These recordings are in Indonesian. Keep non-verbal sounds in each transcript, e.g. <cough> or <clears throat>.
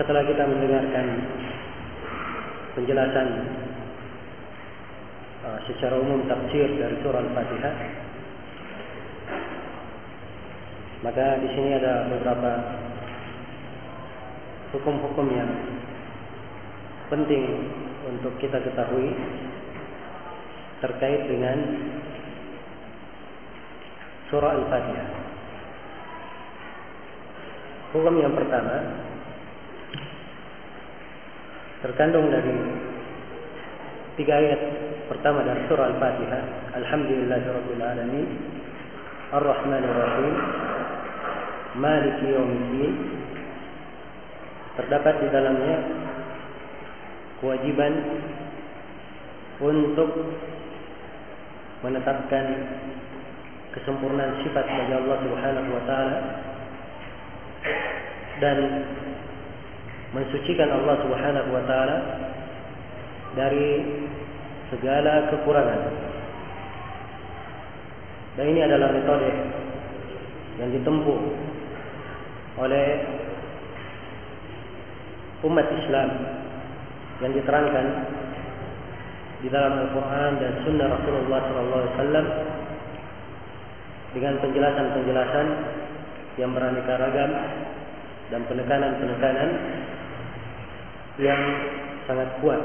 Setelah kita mendengarkan penjelasan uh, secara umum tafsir dari surah Al-Fatihah, maka di sini ada beberapa hukum-hukum yang penting untuk kita ketahui terkait dengan surah Al-Fatihah. Hukum yang pertama terkandung dari tiga ayat pertama dari surah Al-Fatihah Alhamdulillahirabbil alamin. Ar-Rahmanir Rahim Maliki Yaumiddin. Terdapat di dalamnya kewajiban untuk menetapkan kesempurnaan sifat bagi Allah Subhanahu wa taala dan mensucikan Allah Subhanahu wa taala dari segala kekurangan. Dan ini adalah metode yang ditempuh oleh umat Islam yang diterangkan di dalam Al-Quran dan Sunnah Rasulullah SAW dengan penjelasan-penjelasan yang beraneka ragam dan penekanan-penekanan yang sangat kuat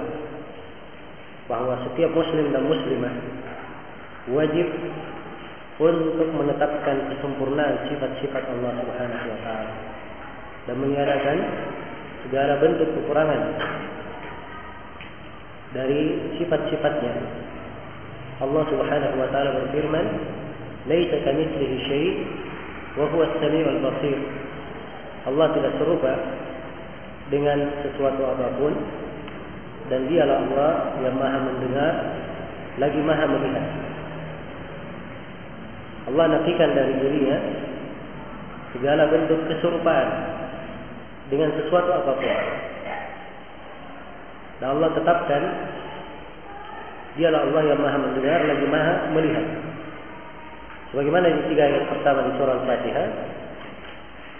bahwa setiap muslim dan muslimah wajib untuk menetapkan kesempurnaan sifat-sifat Allah Subhanahu wa taala dan meniadakan segala bentuk kekurangan dari sifat-sifatnya. Allah Subhanahu wa taala berfirman, "Laisa kamitslihi syai' wa huwa as-sami'ul basir." Allah tidak serupa dengan sesuatu apa pun dan dialah Allah yang maha mendengar lagi maha melihat. Allah nafikan dari dirinya segala bentuk keserupaan dengan sesuatu apa pun. Dan Allah tetapkan dialah Allah yang maha mendengar lagi maha melihat. Sebagaimana di tiga ayat pertama di surah Al-Fatihah,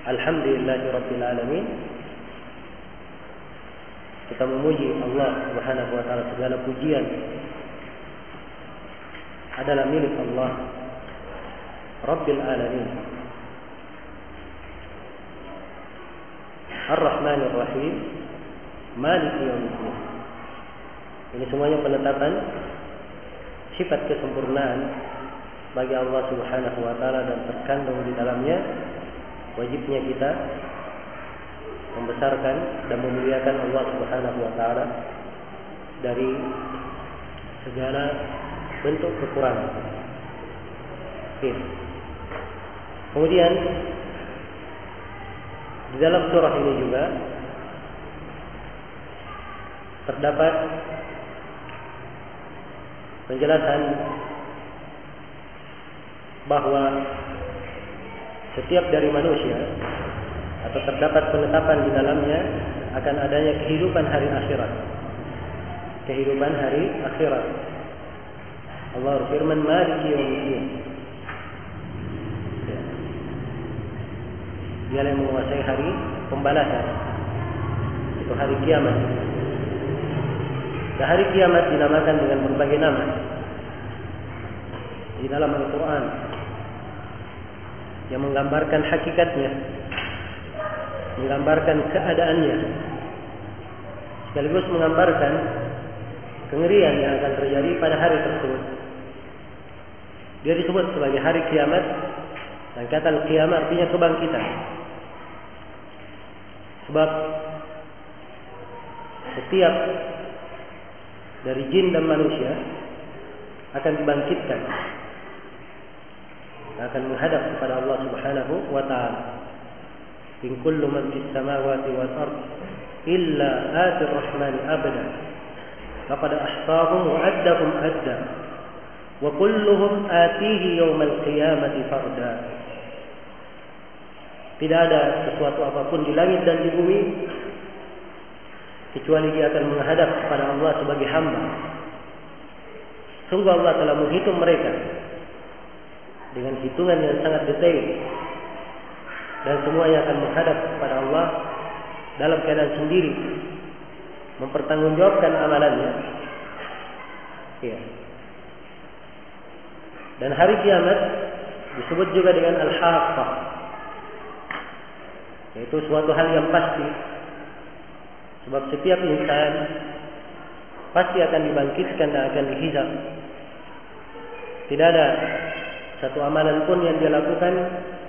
Alhamdulillahirabbil alamin kita memuji Allah Subhanahu wa taala. Segala pujian adalah milik Allah. Rabbil alamin. Ar-Rahmanir Rahim Maliki Yaumiddin Ini semuanya penetapan sifat kesempurnaan bagi Allah Subhanahu wa taala dan terkandung di dalamnya wajibnya kita membesarkan dan memuliakan Allah Subhanahu wa taala dari segala bentuk kekurangan. Oke. Kemudian di dalam surah ini juga terdapat penjelasan bahwa setiap dari manusia atau terdapat penetapan di dalamnya akan adanya kehidupan hari akhirat. Kehidupan hari akhirat. Allah berfirman, "Maliki yaumiddin." Ya. Dia yang menguasai hari pembalasan. Itu hari kiamat. Dan hari kiamat dinamakan dengan berbagai nama. Di dalam Al-Quran yang menggambarkan hakikatnya menggambarkan keadaannya sekaligus menggambarkan kengerian yang akan terjadi pada hari tersebut. Dia disebut sebagai hari kiamat dan kata kiamat artinya kebangkitan. Sebab setiap dari jin dan manusia akan dibangkitkan akan menghadap kepada Allah Subhanahu wa taala. Fis samawati wal ard illa atir rahmani abda laqad ahsahum wa addahum adda. Wa kulluhum atihi yawmal qiyamati farda. Tidak ada sesuatu apa pun di langit dan di bumi kecuali dia akan menghadap kepada Allah sebagai hamba. Sungguh Allah telah menghitung mereka dengan hitungan yang sangat detail dan semuanya akan menghadap kepada Allah dalam keadaan sendiri. Mempertanggungjawabkan amalannya. Ya. dan hari kiamat disebut juga dengan al-haqqah. Yaitu suatu hal yang pasti. Sebab setiap insan pasti akan dibangkitkan dan akan dihisab tidak ada satu amalan pun yang dia lakukan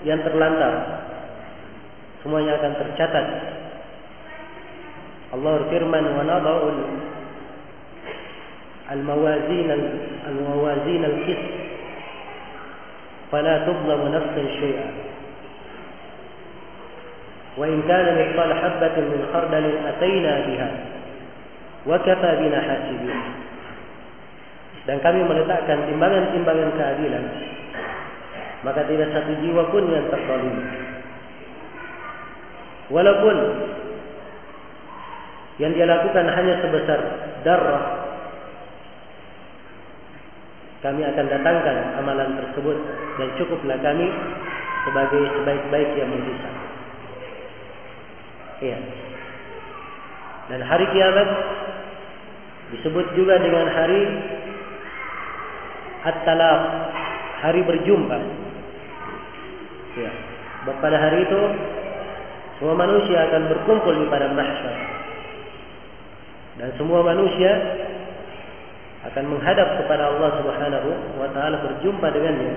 yang terlantar. Semuanya akan tercatat. Allah berfirman wa nada'ul al-mawazin al-mawazin al-qist fala tudlamu nafsun syai'a. Wa in kana mithqala habatin min khardalin atayna biha wa kafa bina hasibin. Dan kami meletakkan timbangan-timbangan keadilan maka tidak satu jiwa pun yang terzalim. Walaupun yang dia lakukan hanya sebesar darah, kami akan datangkan amalan tersebut dan cukuplah kami sebagai sebaik-baik yang menghisap. Iya. Dan hari kiamat disebut juga dengan hari At-Talaq, hari berjumpa. Ya. Pada hari itu semua manusia akan berkumpul di padang mahsyar. Dan semua manusia akan menghadap kepada Allah Subhanahu wa taala berjumpa dengannya.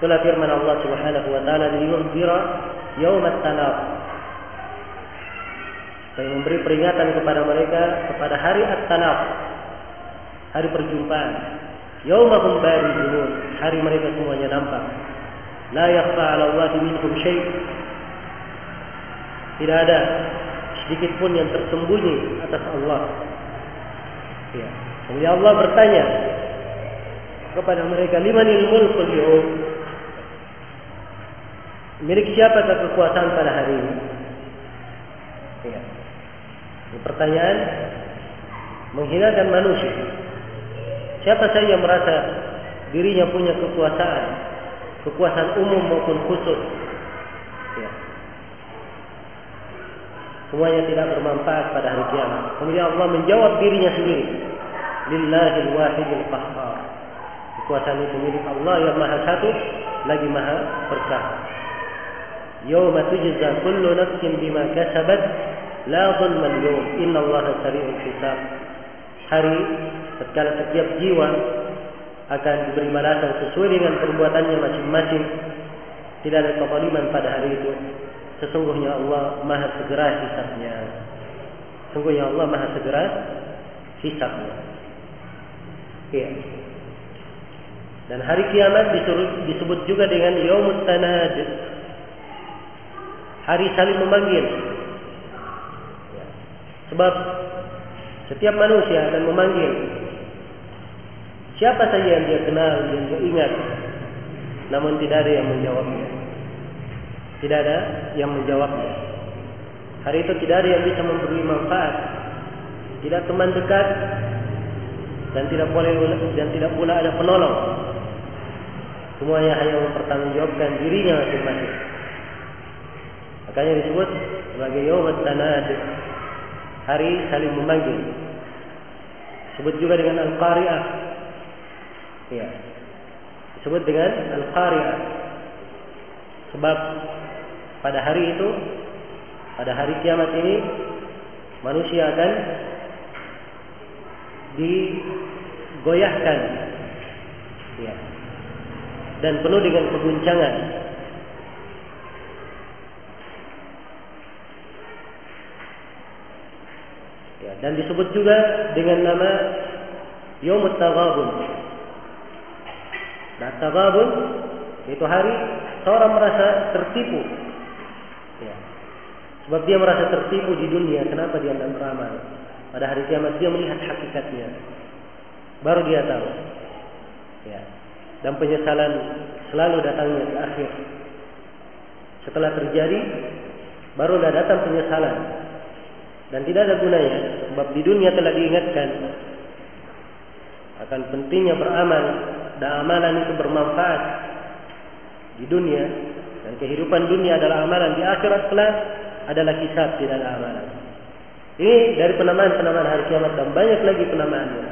Itulah firman Allah Subhanahu wa taala liyunzira yaum at-talaq. Saya memberi peringatan kepada mereka kepada hari at-talaq. Hari perjumpaan. Yaumahum barizun. Hari mereka semuanya nampak. La yakhfa 'ala Allah minhum syai'. Tidak ada sedikit pun yang tersembunyi atas Allah. Ya. Kemudian Allah bertanya kepada mereka, "Limanil mulkul yawm?" Milik siapa kekuasaan pada hari ini? Ya. Pertanyaan menghinakan manusia. Siapa saja yang merasa dirinya punya kekuasaan, kekuasaan umum maupun khusus, ya. semuanya tidak bermanfaat pada hari kiamat. Kemudian Allah menjawab dirinya sendiri. Lillahil wahidil qahhar. Kekuasaan itu milik Allah yang maha satu, lagi maha perkasa. Yawma tujza kullu nafsin bima kasabat la dhulma al-yawm. Inna Allah sari'ul hisab. Hari tatkala setiap jiwa akan diberi balasan sesuai dengan perbuatannya masing-masing. Tidak ada kezaliman pada hari itu. Sesungguhnya Allah Maha segera hisabnya. Sesungguhnya Allah Maha segera hisabnya. Iya. Dan hari kiamat disebut juga dengan Yaumut Tanad. Hari saling memanggil. Ya. Sebab setiap manusia akan memanggil siapa saja yang dia kenal, yang dia ingat. Namun tidak ada yang menjawabnya. Tidak ada yang menjawabnya. Hari itu tidak ada yang bisa memberi manfaat. Tidak teman dekat dan tidak boleh dan tidak pula ada penolong. Semuanya hanya mempertanggungjawabkan dirinya masing-masing. Makanya disebut sebagai yawmat tanad hari saling memanggil. Disebut juga dengan al-qari'ah. Ya. Disebut dengan al-qari'ah. Sebab pada hari itu, pada hari kiamat ini, manusia akan digoyahkan. Ya. Dan penuh dengan keguncangan dan disebut juga dengan nama Yomut Taghabun. Nah, Taghabun itu hari seorang merasa tertipu. Ya. Sebab dia merasa tertipu di dunia, kenapa dia tidak beramal? Pada hari kiamat dia melihat hakikatnya. Baru dia tahu. Ya. Dan penyesalan selalu datangnya di akhir. Setelah terjadi, barulah datang penyesalan. Dan tidak ada gunanya, sebab di dunia telah diingatkan akan pentingnya beramal dan amalan itu bermanfaat di dunia dan kehidupan dunia adalah amalan di akhirat kelak adalah kisah tidak ada amalan. Ini dari penamaan-penamaan hari kiamat dan banyak lagi penamaannya.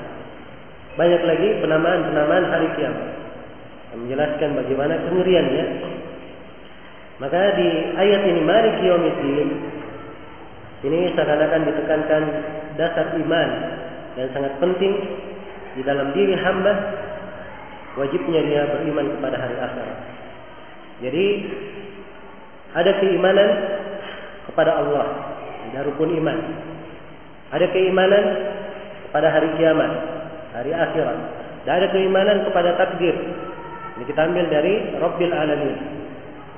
Banyak lagi penamaan-penamaan hari kiamat. Yang menjelaskan bagaimana kengeriannya. Maka di ayat ini mari yaumiddin ini seakan-akan ditekankan dasar iman yang sangat penting di dalam diri hamba wajibnya dia beriman kepada hari akhirat. Jadi ada keimanan kepada Allah, ada rukun iman. Ada keimanan kepada hari kiamat, hari akhirat. Dan ada keimanan kepada takdir. Ini kita ambil dari Rabbil Alamin.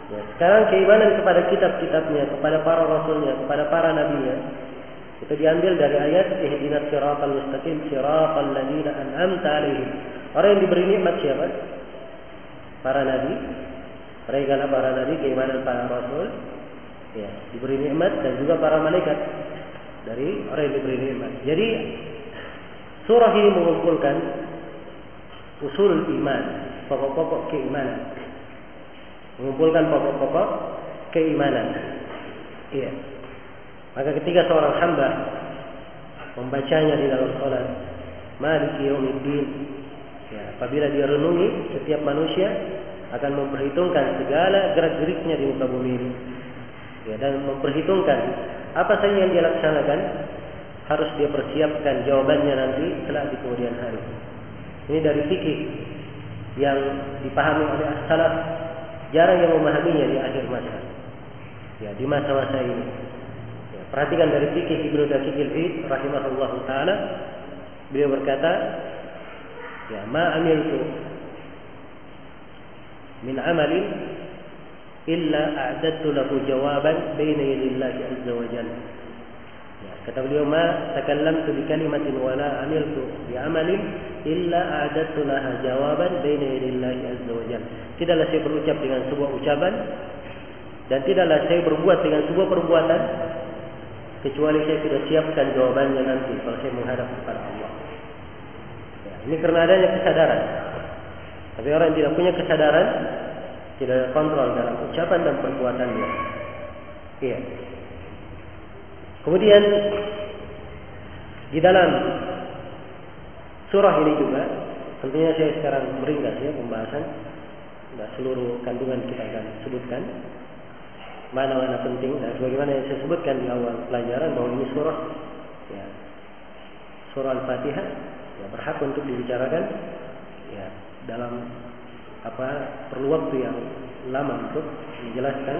Ya, sekarang keimanan kepada kitab-kitabnya, kepada para rasulnya, kepada para nabinya. Itu diambil dari ayat ihdinas siratal mustaqim siratal ladzina an'amta alaihim. Orang yang diberi nikmat siapa? Para nabi. Mereka para nabi, keimanan para rasul. Ya, diberi nikmat dan juga para malaikat dari orang yang diberi nikmat. Jadi surah ini mengumpulkan usul iman, pokok-pokok keimanan. Mengumpulkan pokok-pokok keimanan. Iya. Maka ketika seorang hamba membacanya di dalam salat, Maliki yaumiddin, Ya, apabila dia renungi, setiap manusia akan memperhitungkan segala gerak-geriknya di muka bumi ini. Ya, dan memperhitungkan apa saja yang dia laksanakan harus dia persiapkan jawabannya nanti setelah di kemudian hari. Ini dari fikih yang dipahami oleh as-salaf jarang yang memahaminya di akhir masa. Ya, di masa-masa ini. Ya, perhatikan dari fikih Ibnu Daqiqil Id rahimahullah taala beliau berkata ya ma amiltu min amalin illa a'dadtu lahu jawaban baina yadillahi azza wa jalla. Ya, kata beliau ma takallamtu bi kalimatin wa la amiltu bi amalin illa a'dadtu laha jawaban baina yadillahi azza wa jalla. Tidaklah saya berucap dengan sebuah ucapan dan tidaklah saya berbuat dengan sebuah perbuatan kecuali saya sudah siapkan jawabannya nanti kalau saya menghadap kepada Allah ini karena adanya kesadaran. Tapi orang yang tidak punya kesadaran, tidak ada kontrol dalam ucapan dan perbuatannya. Iya. Kemudian di dalam surah ini juga, tentunya saya sekarang meringkas ya pembahasan, tidak seluruh kandungan kita akan sebutkan mana-mana penting dan sebagaimana yang saya sebutkan di awal pelajaran bahwa ini surah ya, surah Al-Fatihah berhak untuk dibicarakan ya dalam apa perlu waktu yang lama untuk menjelaskan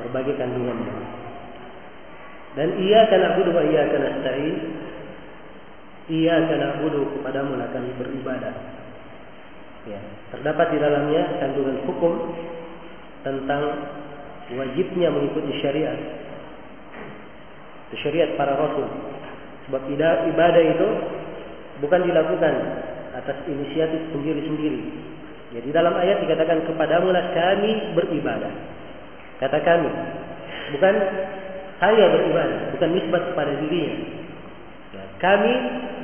berbagai kandungannya. Dan ia karena wa ia karena nasta'in. Ia karena abudu kepadamu akan beribadah. Ya, terdapat di dalamnya kandungan hukum tentang wajibnya mengikuti syariat. Syariat para rasul. Sebab ibadah itu bukan dilakukan atas inisiatif sendiri-sendiri. Jadi dalam ayat dikatakan kepadamu lah kami beribadah. Kata kami, bukan saya beribadah, bukan nisbat kepada dirinya. Ya, kami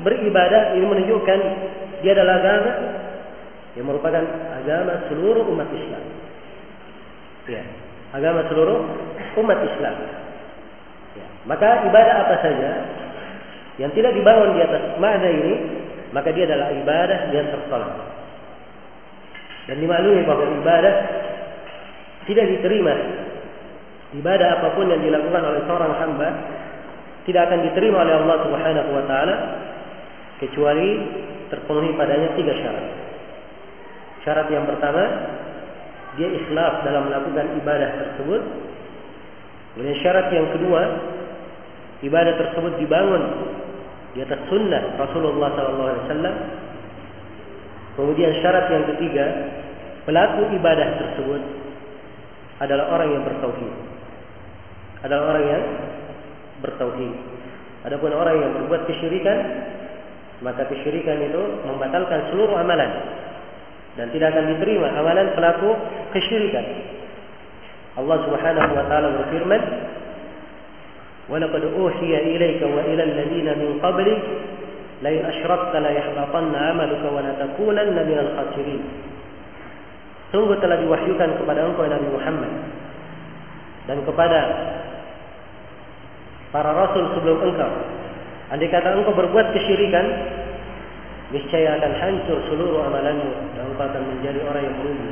beribadah ini menunjukkan dia adalah agama yang merupakan agama seluruh umat Islam. Ya, agama seluruh umat Islam. Ya, maka ibadah apa saja yang tidak dibangun di atas makna ini, maka dia adalah ibadah yang tertolak. Dan dimaklumi bahwa ibadah tidak diterima. Ibadah apa pun yang dilakukan oleh seorang hamba tidak akan diterima oleh Allah Subhanahu wa taala kecuali terpenuhi padanya tiga syarat. Syarat yang pertama, dia ikhlas dalam melakukan ibadah tersebut. Kemudian syarat yang kedua, ibadah tersebut dibangun di atas sunnah Rasulullah SAW. Kemudian syarat yang ketiga, pelaku ibadah tersebut adalah orang yang bertauhid. Adalah orang yang bertauhid. Adapun orang yang berbuat kesyirikan, maka kesyirikan itu membatalkan seluruh amalan dan tidak akan diterima amalan pelaku kesyirikan. Allah Subhanahu wa taala berfirman, "Wa laqad uhiya ilayka wa ila alladziina min qablik la in asyrakta la yahbatanna 'amaluka wa la takunanna minal khasirin." Sungguh telah diwahyukan kepada engkau Nabi Muhammad dan kepada para rasul sebelum engkau. Andai kata engkau berbuat kesyirikan, niscaya akan hancur seluruh amalanmu dan engkau akan menjadi orang yang merugi.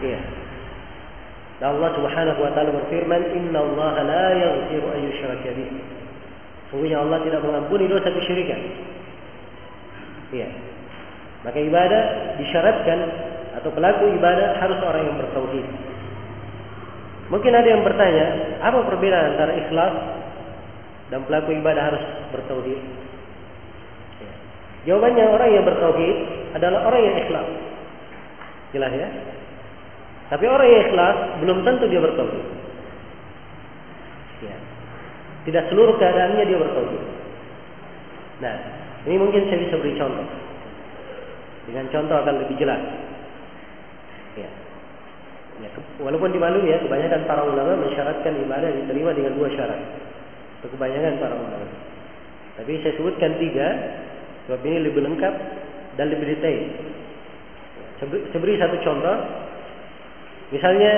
Iya. Dan Allah Subhanahu wa taala berfirman, "Inna Allah la yaghfiru an yushraka bih." Sungguhnya Allah tidak mengampuni dosa kesyirikan. Iya. Maka ibadah disyaratkan atau pelaku ibadah harus orang yang bertauhid. Mungkin ada yang bertanya, apa perbedaan antara ikhlas dan pelaku ibadah harus bertauhid? Ya. Jawabannya orang yang bertauhid adalah orang yang ikhlas. Jelas ya? Tapi orang yang ikhlas belum tentu dia bertauhid. Ya. Tidak seluruh keadaannya dia bertauhid. Nah, ini mungkin saya bisa beri contoh. Dengan contoh akan lebih jelas. Ya. Ya, walaupun dimaklumi ya, kebanyakan para ulama mensyaratkan ibadah diterima dengan dua syarat. Untuk kebanyakan para ulama. Tapi saya sebutkan tiga, sebab ini lebih lengkap dan lebih detail. Saya satu contoh. Misalnya,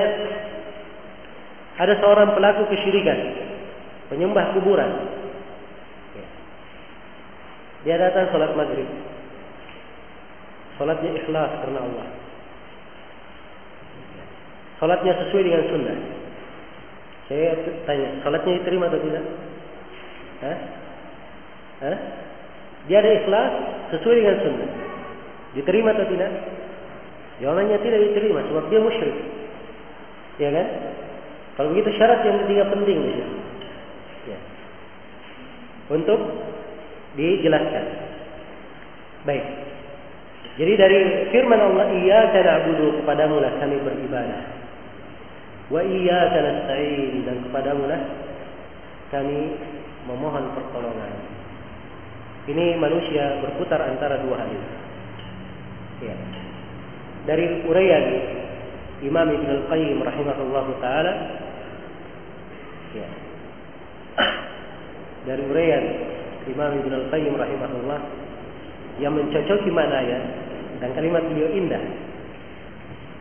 ada seorang pelaku kesyirikan, penyembah kuburan. Dia datang sholat maghrib. Sholatnya ikhlas karena Allah. Salatnya sesuai dengan sunnah. Saya tanya, salatnya diterima atau tidak? Hah? Hah? Dia ada ikhlas sesuai dengan sunnah. Diterima atau tidak? Jawabannya tidak diterima sebab dia musyrik. Ya kan? Kalau begitu syarat yang ketiga penting di sini. Ya. Untuk dijelaskan. Baik. Jadi dari firman Allah, "Iyyaka na'budu kepadamu lah kami beribadah." Wa iyyaka nasta'in dan kepadamu lah kami memohon pertolongan. Ini manusia berputar antara dua hal. Ya. Dari uraian Imam Ibn Al-Qayyim rahimahullah ta'ala. Ya. dari urayan Imam Ibn Al-Qayyim rahimahullah yang mencocok mencocoki maknanya dan kalimat beliau indah.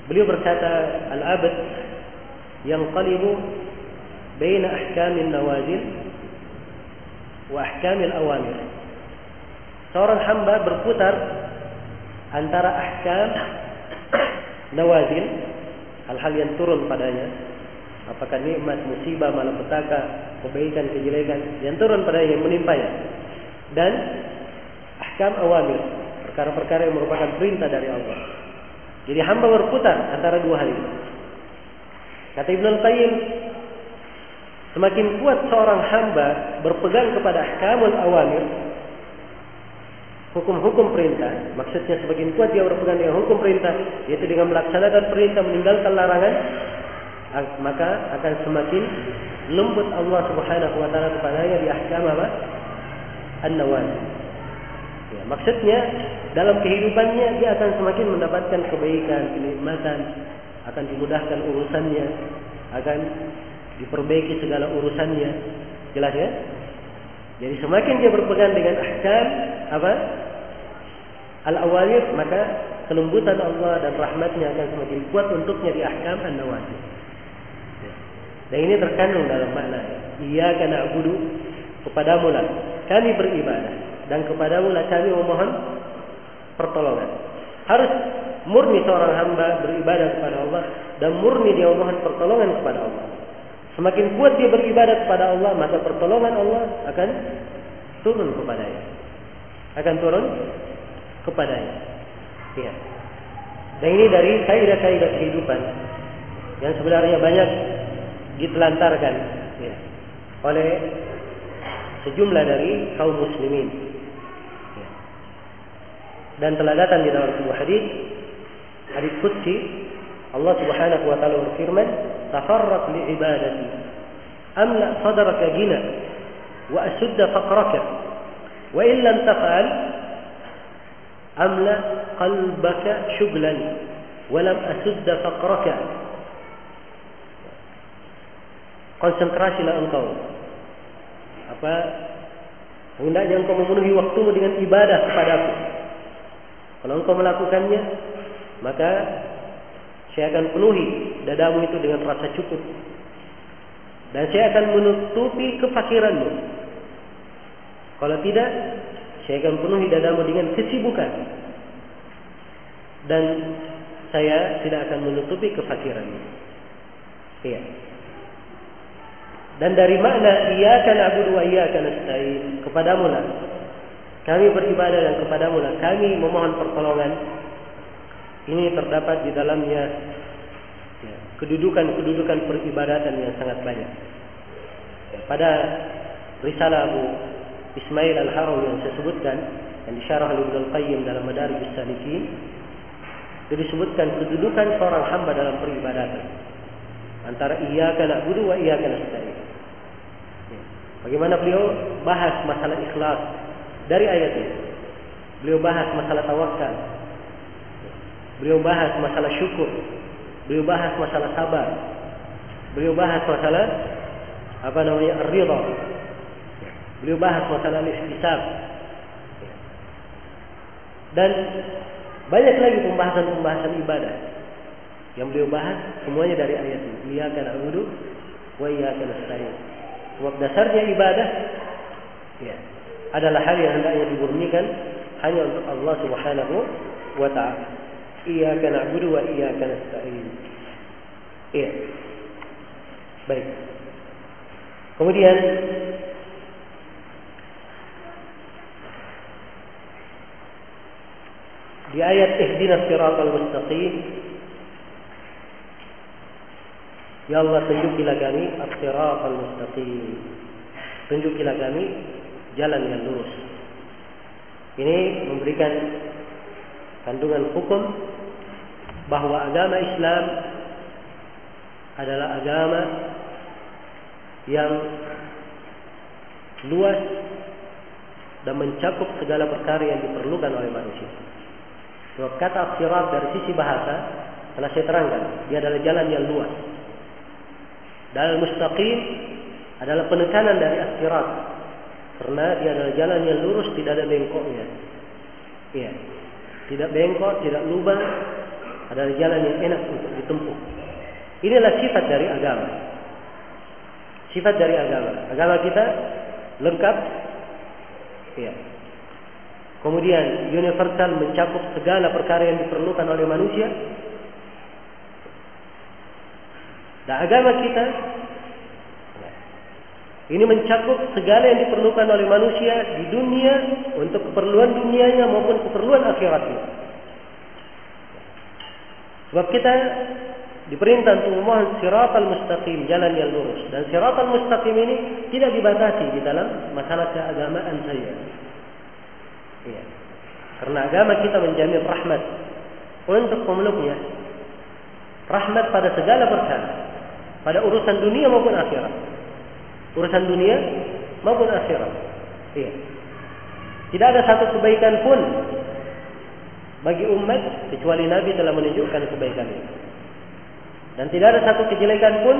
Beliau berkata al-abad yang qalibu baina ahkamin nawazil wa ahkamil awamir. Seorang hamba berputar antara ahkam <clears throat> nawazil hal-hal yang turun padanya. Apakah nikmat, musibah, malapetaka, kebaikan, kejelekan yang turun padanya yang menimpanya dan ahkam awamir perkara-perkara yang merupakan perintah dari Allah. Jadi hamba berputar antara dua hal ini. Kata Ibn Al-Qayyim, semakin kuat seorang hamba berpegang kepada ahkamul awamir, hukum-hukum perintah, maksudnya semakin kuat dia berpegang dengan hukum perintah, yaitu dengan melaksanakan perintah meninggalkan larangan, maka akan semakin lembut Allah Subhanahu wa taala kepadanya di ahkam apa? An-nawazil. Ya, maksudnya dalam kehidupannya dia akan semakin mendapatkan kebaikan, kenikmatan, akan dimudahkan urusannya, akan diperbaiki segala urusannya. Jelas ya? Jadi semakin dia berpegang dengan ahkam apa? Al-awamir maka kelembutan Allah dan rahmatnya akan semakin kuat untuknya di ahkam an-nawazil. Dan ini terkandung dalam makna Iyyaka na'budu kepadamu lah kami beribadah dan kepadamu lah kami memohon pertolongan. Harus murni seorang hamba beribadah kepada Allah dan murni dia memohon pertolongan kepada Allah. Semakin kuat dia beribadah kepada Allah, maka pertolongan Allah akan turun kepadanya. Akan turun kepadanya. Ya. Dan ini dari kaidah-kaidah kehidupan yang sebenarnya banyak ditelantarkan ya, oleh sejumlah dari kaum muslimin. Ya. Dan telah datang di dalam sebuah hadis hadis qudsi Allah Subhanahu wa taala berfirman, "Tafarraq li ibadati, amla sadraka gina wa asudda faqraka, wa in lam taf'al amla qalbaka syughlan wa lam asudda faqraka." Konsentrasilah engkau. Apa hendaknya engkau memenuhi waktumu dengan ibadah kepadaku. Kalau engkau melakukannya, maka saya akan penuhi dadamu itu dengan rasa cukup. Dan saya akan menutupi kefakiranmu. Kalau tidak, saya akan penuhi dadamu dengan kesibukan. Dan saya tidak akan menutupi kefakiranmu. Iya. Dan dari makna iyyaka na'budu wa iyyaka nasta'in, kepadamu lah kami beribadah dan kepadamu lah kami memohon pertolongan ini terdapat di dalamnya ya, kedudukan-kedudukan ya, peribadatan yang sangat banyak. Ya, pada risalah Abu Ismail Al-Harawi yang saya sebutkan yang disyarah oleh Al-Qayyim dalam Madarij Salikin itu disebutkan kedudukan seorang hamba dalam peribadatan antara iyyaka na'budu wa iyyaka nasta'in. Ya. Bagaimana beliau bahas masalah ikhlas dari ayat ini. Beliau bahas masalah tawakal, Beliau bahas masalah syukur. Beliau bahas masalah sabar. Beliau bahas masalah apa namanya ridha. Beliau bahas masalah istisab. Dan banyak lagi pembahasan-pembahasan ibadah yang beliau bahas semuanya dari ayat ini. Iyyaka na'budu wa iyyaka nasta'in. Sebab dasarnya ibadah ya, adalah hal yang hendaknya dimurnikan hanya untuk Allah Subhanahu wa taala. Iyyaka na'budu wa iyyaka nasta'in. Iya. Baik. Kemudian di ayat ihdinas siratal mustaqim Ya Allah tunjukilah kami as-siratal mustaqim. Tunjukilah kami jalan yang lurus. Ini memberikan kandungan hukum bahwa agama Islam adalah agama yang luas dan mencakup segala perkara yang diperlukan oleh manusia. Sebab kata sirat dari sisi bahasa telah saya terangkan, dia adalah jalan yang luas. Dan mustaqim adalah penekanan dari akhirat karena dia adalah jalan yang lurus tidak ada bengkoknya. Iya tidak bengkok, tidak lubang, adalah jalan yang enak untuk ditempuh. Inilah sifat dari agama. Sifat dari agama. Agama kita lengkap. Ya. Kemudian universal mencakup segala perkara yang diperlukan oleh manusia. Dan agama kita ini mencakup segala yang diperlukan oleh manusia di dunia untuk keperluan dunianya maupun keperluan akhiratnya. Sebab kita diperintah untuk memohon siratal mustaqim, jalan yang lurus. Dan siratal mustaqim ini tidak dibatasi di dalam masalah keagamaan saya. Ya. Karena agama kita menjamin rahmat untuk pemeluknya. Rahmat pada segala perkara. Pada urusan dunia maupun akhirat urusan dunia maupun akhirat. Iya. Tidak ada satu kebaikan pun bagi umat kecuali Nabi telah menunjukkan kebaikan itu. Dan tidak ada satu kejelekan pun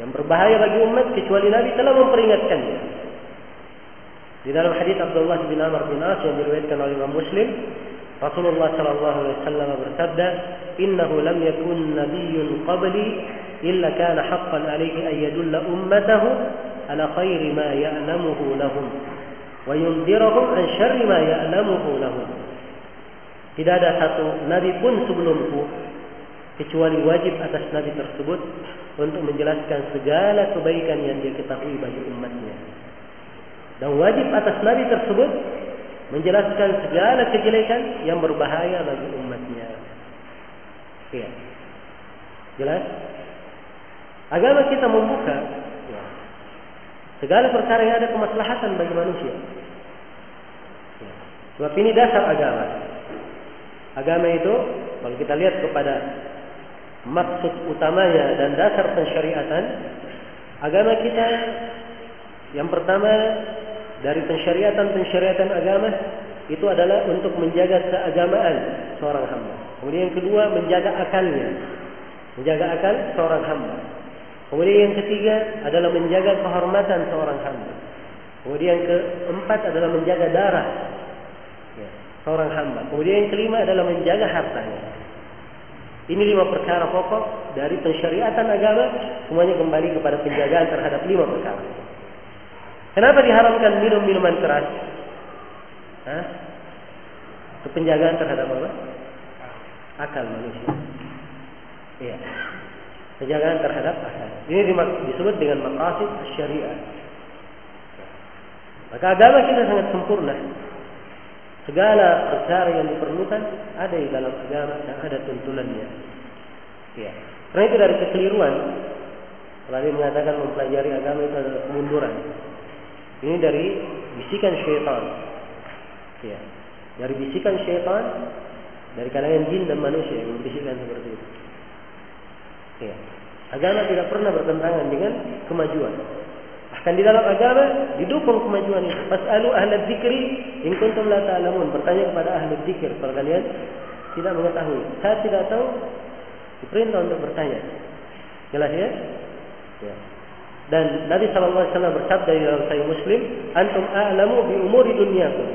yang berbahaya bagi umat kecuali Nabi telah memperingatkannya. Di dalam hadis Abdullah bin Amr bin As yang diriwayatkan oleh Imam Muslim, Rasulullah sallallahu alaihi wasallam bersabda, "Innahu lam yakun nabiyyun qabli إلا كان حقا عليه أن يدل أمته على خير ما يألمه لهم وينذرهم عن شر ما يألمه لهم Tidak ada satu nabi pun sebelumku kecuali wajib atas nabi tersebut untuk menjelaskan segala kebaikan yang dia ketahui bagi umatnya. Dan wajib atas nabi tersebut menjelaskan segala kejelekan yang berbahaya bagi umatnya. Iya. Jelas? Agama kita membuka segala perkara yang ada kemaslahatan bagi manusia. Sebab ini dasar agama. Agama itu kalau kita lihat kepada maksud utamanya dan dasar pensyariatan agama kita yang pertama dari pensyariatan-pensyariatan agama itu adalah untuk menjaga keagamaan seorang hamba. Kemudian yang kedua menjaga akalnya. Menjaga akal seorang hamba. Kemudian yang ketiga adalah menjaga kehormatan seorang hamba. Kemudian yang keempat adalah menjaga darah ya, seorang hamba. Kemudian yang kelima adalah menjaga hartanya. Ini lima perkara pokok dari pensyariatan agama semuanya kembali kepada penjagaan terhadap lima perkara. Kenapa diharamkan minum minuman keras? Hah? Terhadap apa? Akal manusia. Iya. Penjagaan terhadap akal. Ini disebut dengan maqasid syariah. Maka agama kita sangat sempurna. Segala perkara yang diperlukan ada di dalam agama dan ada tuntunannya. Ya. Karena itu dari kekeliruan Lalu mengatakan mempelajari agama itu adalah kemunduran. Ini dari bisikan syaitan. Ya. Dari bisikan syaitan dari kalangan jin dan manusia yang membisikkan seperti itu. Ya. Agama tidak pernah bertentangan dengan kemajuan. Bahkan di dalam agama didukung kemajuan itu. Fas'alu ahla dzikri in kuntum la ta'lamun. Bertanya kepada ahli dzikir kalau kalian tidak mengetahui. Saya tidak tahu diperintah untuk bertanya. Jelas ya? Ya. Dan Nabi SAW bersabda di dalam Sahih Muslim, "Antum a'lamu bi umuri dunyakum."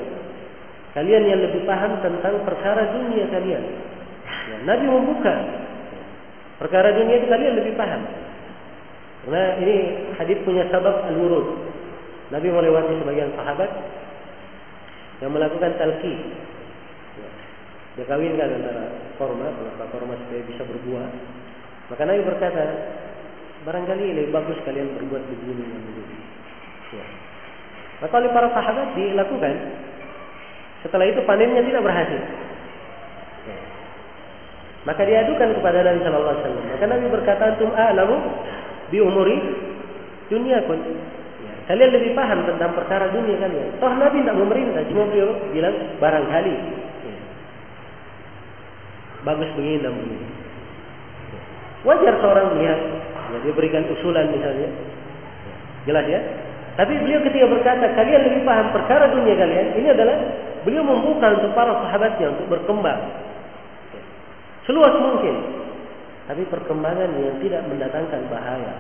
Kalian yang lebih paham tentang perkara dunia kalian. Ya, Nabi membuka perkara dunia itu kalian lebih paham. Karena ini hadis punya sabab al-wurud. Nabi melewati sebagian sahabat yang melakukan talqi. Ya. Dia kawinkan antara korma, kalau korma supaya bisa berbuah. Maka Nabi berkata, barangkali lebih bagus kalian berbuat begini dan begini. Ya. Maka oleh para sahabat dilakukan. Setelah itu panennya tidak berhasil. Maka diadukan kepada Nabi Shallallahu Alaihi Wasallam. Maka Nabi berkata, "Antum a'lamu bi umuri dunia pun. Ya. Kalian lebih paham tentang perkara dunia kalian. Toh Nabi tidak memerintah, cuma beliau bilang barangkali. Ya. Bagus begini dan begini. Ya. Wajar seorang melihat, ya, dia berikan usulan misalnya. Jelas ya? Tapi beliau ketika berkata, kalian lebih paham perkara dunia kalian, ini adalah beliau membuka untuk para sahabatnya untuk berkembang. Seluas mungkin. Tapi perkembangan yang tidak mendatangkan bahaya.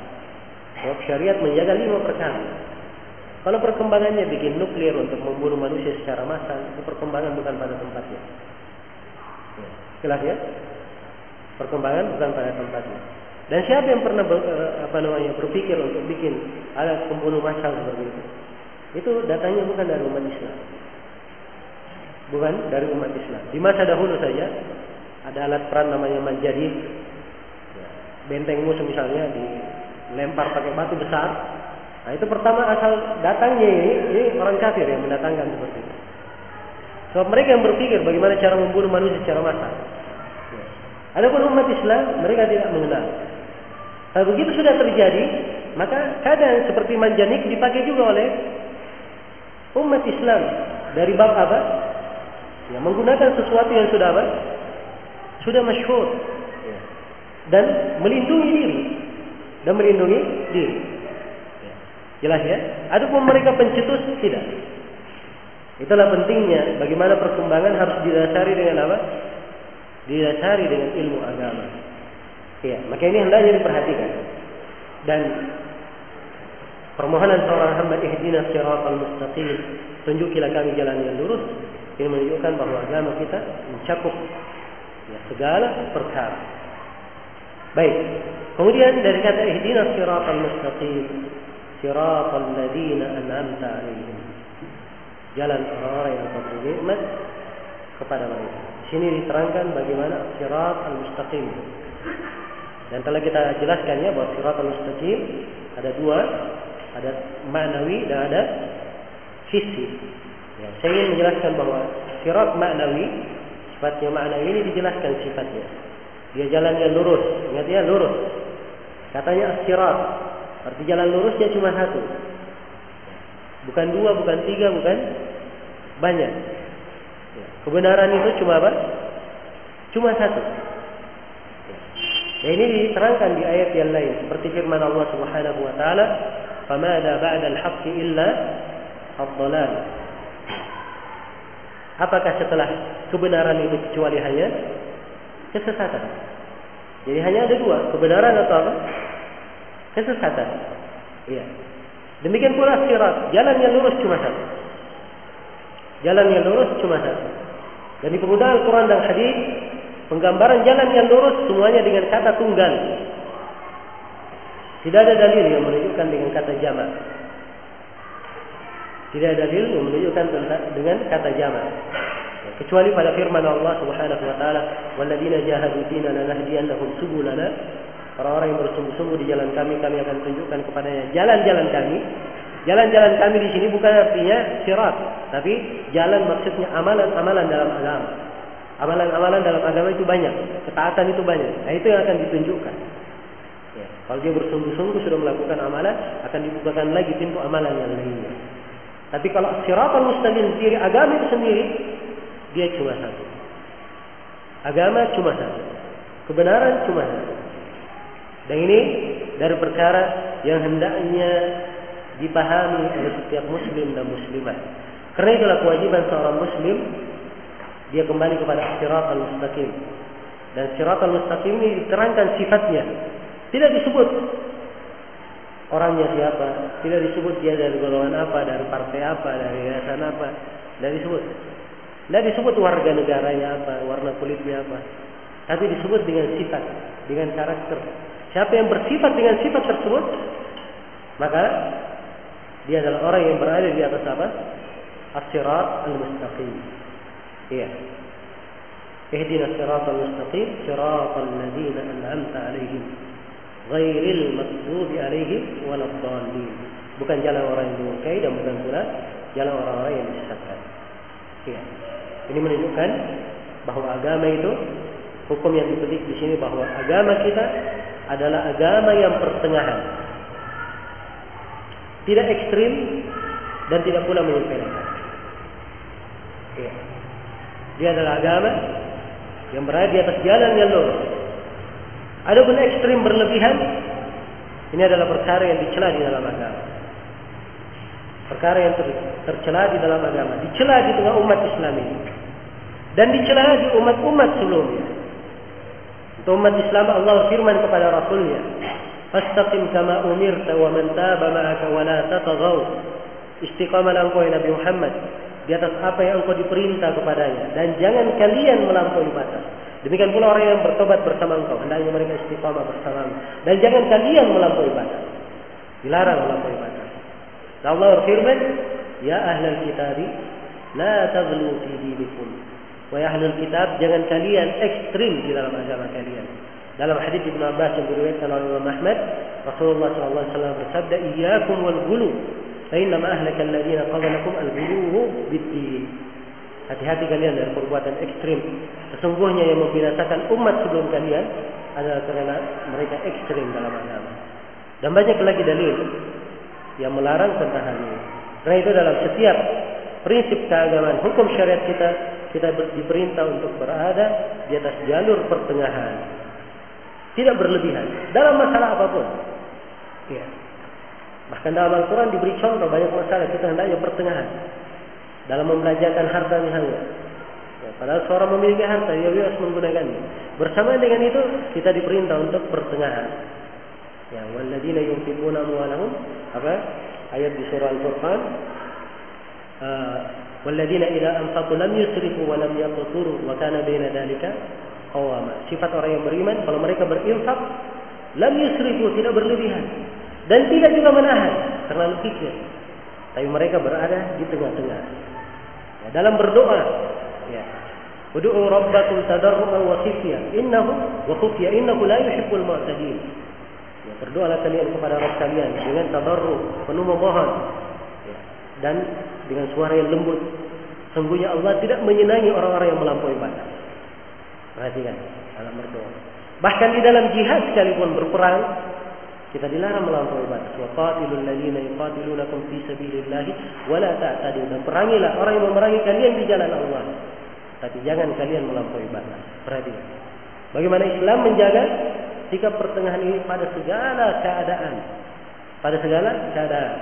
Sebab syariat menjaga lima perkara. Kalau perkembangannya bikin nuklir untuk membunuh manusia secara massal, itu perkembangan bukan pada tempatnya. Ya. Jelas ya? Perkembangan bukan pada tempatnya. Dan siapa yang pernah ber, eh, apa namanya berpikir untuk bikin alat pembunuh massal seperti itu? Itu datangnya bukan dari umat Islam. Bukan dari umat Islam. Di masa dahulu saja ada alat peran namanya manjadid benteng musuh misalnya dilempar pakai batu besar. Nah itu pertama asal datangnya ini, ini orang kafir yang mendatangkan seperti itu. Sebab mereka yang berpikir bagaimana cara membunuh manusia secara massal. Ya. pun umat Islam mereka tidak mengenal. Kalau begitu sudah terjadi, maka kadang seperti manjanik dipakai juga oleh umat Islam dari bab apa? Ya, menggunakan sesuatu yang sudah apa? Sudah masyhur dan melindungi diri dan melindungi diri. Jelas ya? Adapun mereka pencetus tidak. Itulah pentingnya bagaimana perkembangan harus didasari dengan apa? Didasari dengan ilmu agama. Ya, maka ini hendaknya diperhatikan. Dan permohonan seorang hamba ihdinas siratal mustaqim, tunjukilah kami jalan yang lurus. Ini menunjukkan bahwa agama kita mencakup ya, segala perkara. Baik. Kemudian dari kata ihdinas siratal mustaqim, siratal ladzina an'amta 'alaihim. Jalan orang-orang yang nikmat kepada mereka. Sini diterangkan bagaimana sirat al-mustaqim. Dan telah kita jelaskan ya bahwa sirat al-mustaqim ada dua, ada maknawi dan ada fisik. Ya, saya ingin menjelaskan bahwa sirat maknawi sifatnya maknawi ini dijelaskan sifatnya. Dia jalan yang lurus. Ingat ya, lurus. Katanya asirat. Arti jalan lurusnya cuma satu. Bukan dua, bukan tiga, bukan banyak. Ya. Kebenaran itu cuma apa? Cuma satu. Dan ini diterangkan di ayat yang lain seperti firman Allah Subhanahu wa taala, "Famada ba'da al-haqqi illa ad-dhalal." Apakah setelah kebenaran itu kecuali hanya kesesatan? Jadi hanya ada dua, kebenaran atau apa? Kesesatan. Iya. Demikian pula sirat, jalan yang lurus cuma satu. Jalan yang lurus cuma satu. Dan di penggunaan Al-Quran dan Hadis, penggambaran jalan yang lurus semuanya dengan kata tunggal. Tidak ada dalil yang menunjukkan dengan kata jamak. Tidak ada dalil yang menunjukkan dengan kata jamak. Kecuali pada firman Allah Subhanahu wa taala, "Walladzina jahadu fina lanahdiyannahum subulana." Orang-orang yang bersungguh-sungguh di jalan kami, kami akan tunjukkan kepadanya jalan-jalan kami. Jalan-jalan kami di sini bukan artinya sirat, tapi jalan maksudnya amalan-amalan dalam agama. Amalan-amalan dalam agama itu banyak, ketaatan itu banyak. Nah itu yang akan ditunjukkan. Ya, kalau dia bersungguh-sungguh sudah melakukan amalan, akan dibukakan lagi pintu amalan yang lainnya. Tapi kalau siratal mustaqim sendiri, agama itu sendiri, dia cuma satu. Agama cuma satu. Kebenaran cuma satu. Dan ini dari perkara yang hendaknya dipahami oleh setiap muslim dan muslimat. Karena itulah kewajiban seorang muslim dia kembali kepada sirat al-mustaqim. Dan sirat al-mustaqim ini diterangkan sifatnya. Tidak disebut orangnya siapa, tidak disebut dia dari golongan apa, dari partai apa, dari yayasan apa, tidak disebut. Tidak disebut warga negaranya apa, warna kulitnya apa. Tapi disebut dengan sifat, dengan karakter. Siapa yang bersifat dengan sifat tersebut, maka dia adalah orang yang berada di atas apa? As-sirat al-mustaqim. Iya. Ihdina as-sirat al-mustaqim, siratal ladzina an'amta 'alaihim, ghairil maghdubi 'alaihim waladdallin. Bukan jalan orang yang dimurkai dan bukan pula jalan orang-orang yang disesatkan. Iya. Ini menunjukkan bahwa agama itu hukum yang dipetik di sini bahwa agama kita adalah agama yang pertengahan. Tidak ekstrim dan tidak pula menyepelekan. Ya. Dia adalah agama yang berada di atas jalan yang lurus. Adapun ekstrim berlebihan, ini adalah perkara yang dicela di dalam agama. Perkara yang ter, tercela di dalam agama, dicela di tengah umat Islam ini. Dan dicela di umat-umat sebelumnya. Untuk umat Islam Allah firman kepada Rasulnya, Fastaqim kama umirta wa man taba ma'aka wa la tataghaw. Istiqamalah engkau Nabi Muhammad di atas apa yang engkau diperintah kepadanya dan jangan kalian melampaui batas. Demikian pula orang yang bertobat bersama engkau, hendaknya mereka istiqamah bersama dan jangan kalian melampaui batas. Dilarang melampaui batas. Dan Allah berfirman, "Ya ahlal kitab, la taghlu fi dinikum." Wahai ahlul kitab, jangan kalian ekstrim di dalam agama kalian. Dalam hadis Ibnu Abbas yang diriwayatkan oleh Imam Ahmad, Rasulullah SAW bersabda, "Iyyakum wal ghulu, fa inna ma ahlaka alladziina qablakum al-ghulu bid-din." Hati-hati kalian dari perbuatan ekstrim. Sesungguhnya yang membinasakan umat sebelum kalian adalah karena mereka ekstrim dalam agama. Dan banyak lagi dalil yang melarang tentang hal ini. Karena itu dalam setiap prinsip keagamaan hukum syariat kita kita diperintah untuk berada di atas jalur pertengahan. Tidak berlebihan dalam masalah apa pun. Ya. Bahkan dalam Al-Quran diberi contoh banyak masalah kita hendaknya pertengahan dalam membelanjakan harta misalnya. Ya, padahal seorang memiliki harta, ya, ia harus menggunakannya. Bersama dengan itu, kita diperintah untuk pertengahan. Ya, waladina yunfiquna amwalahum apa? Ayat di surah Al-Furqan. Ah, uh, waladina ila anfaqu lam yusrifu wa lam yaqturu wa kana baina dalika qawama. Sifat orang yang beriman kalau mereka berinfak lam yusrifu tidak berlebihan dan tidak juga menahan terlalu pikir. Tapi mereka berada di tengah-tengah. Ya, dalam berdoa ya Udu'u rabbakum tadarru'an wa khifya innahu wa khufya innahu la yuhibbul mu'tadin ya, berdoalah kalian kepada Rabb kalian dengan tadarru penuh memohon ya, dan dengan suara yang lembut. Sungguhnya Allah tidak menyenangi orang-orang yang melampaui batas. Perhatikan dalam berdoa. Bahkan di dalam jihad sekalipun berperang, kita dilarang melampaui batas. Wa qatilul ladzina yuqatilunakum fi sabilillah wa la ta'tadu. Dan perangilah orang yang memerangi kalian di jalan Allah. Tapi jangan kalian melampaui batas. Perhatikan. Bagaimana Islam menjaga sikap pertengahan ini pada segala keadaan. Pada segala keadaan.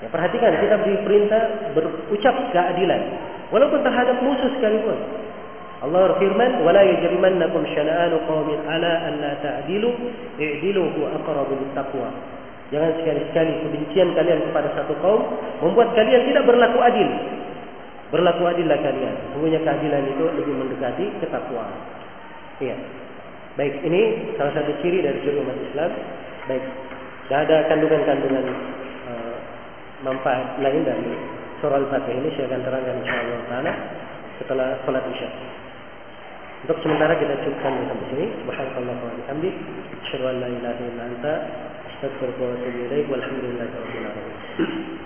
Ya, perhatikan kita diperintah berucap keadilan walaupun terhadap musuh sekalipun. Allah berfirman, "Wala yajrimannakum syana'anu qaumin 'ala an la ta'dilu, i'dilu huwa aqrabu taqwa." Jangan sekali-sekali kebencian kalian kepada satu kaum membuat kalian tidak berlaku adil. Berlaku adillah kalian. Sungguhnya keadilan itu lebih mendekati ketakwaan. Iya. Baik, ini salah satu ciri dari ciri umat Islam. Baik, tidak ada kandungan-kandungan uh, manfaat lain dari surah Al-Fatihah ini saya akan terangkan insyaallah taala setelah salat Isya. Untuk sementara kita cukupkan sampai sini. Subhanallah wa bihamdik. Asyhadu an la ilaha illa anta astaghfiruka wa atubu ilaik. Walhamdulillahirabbil alamin.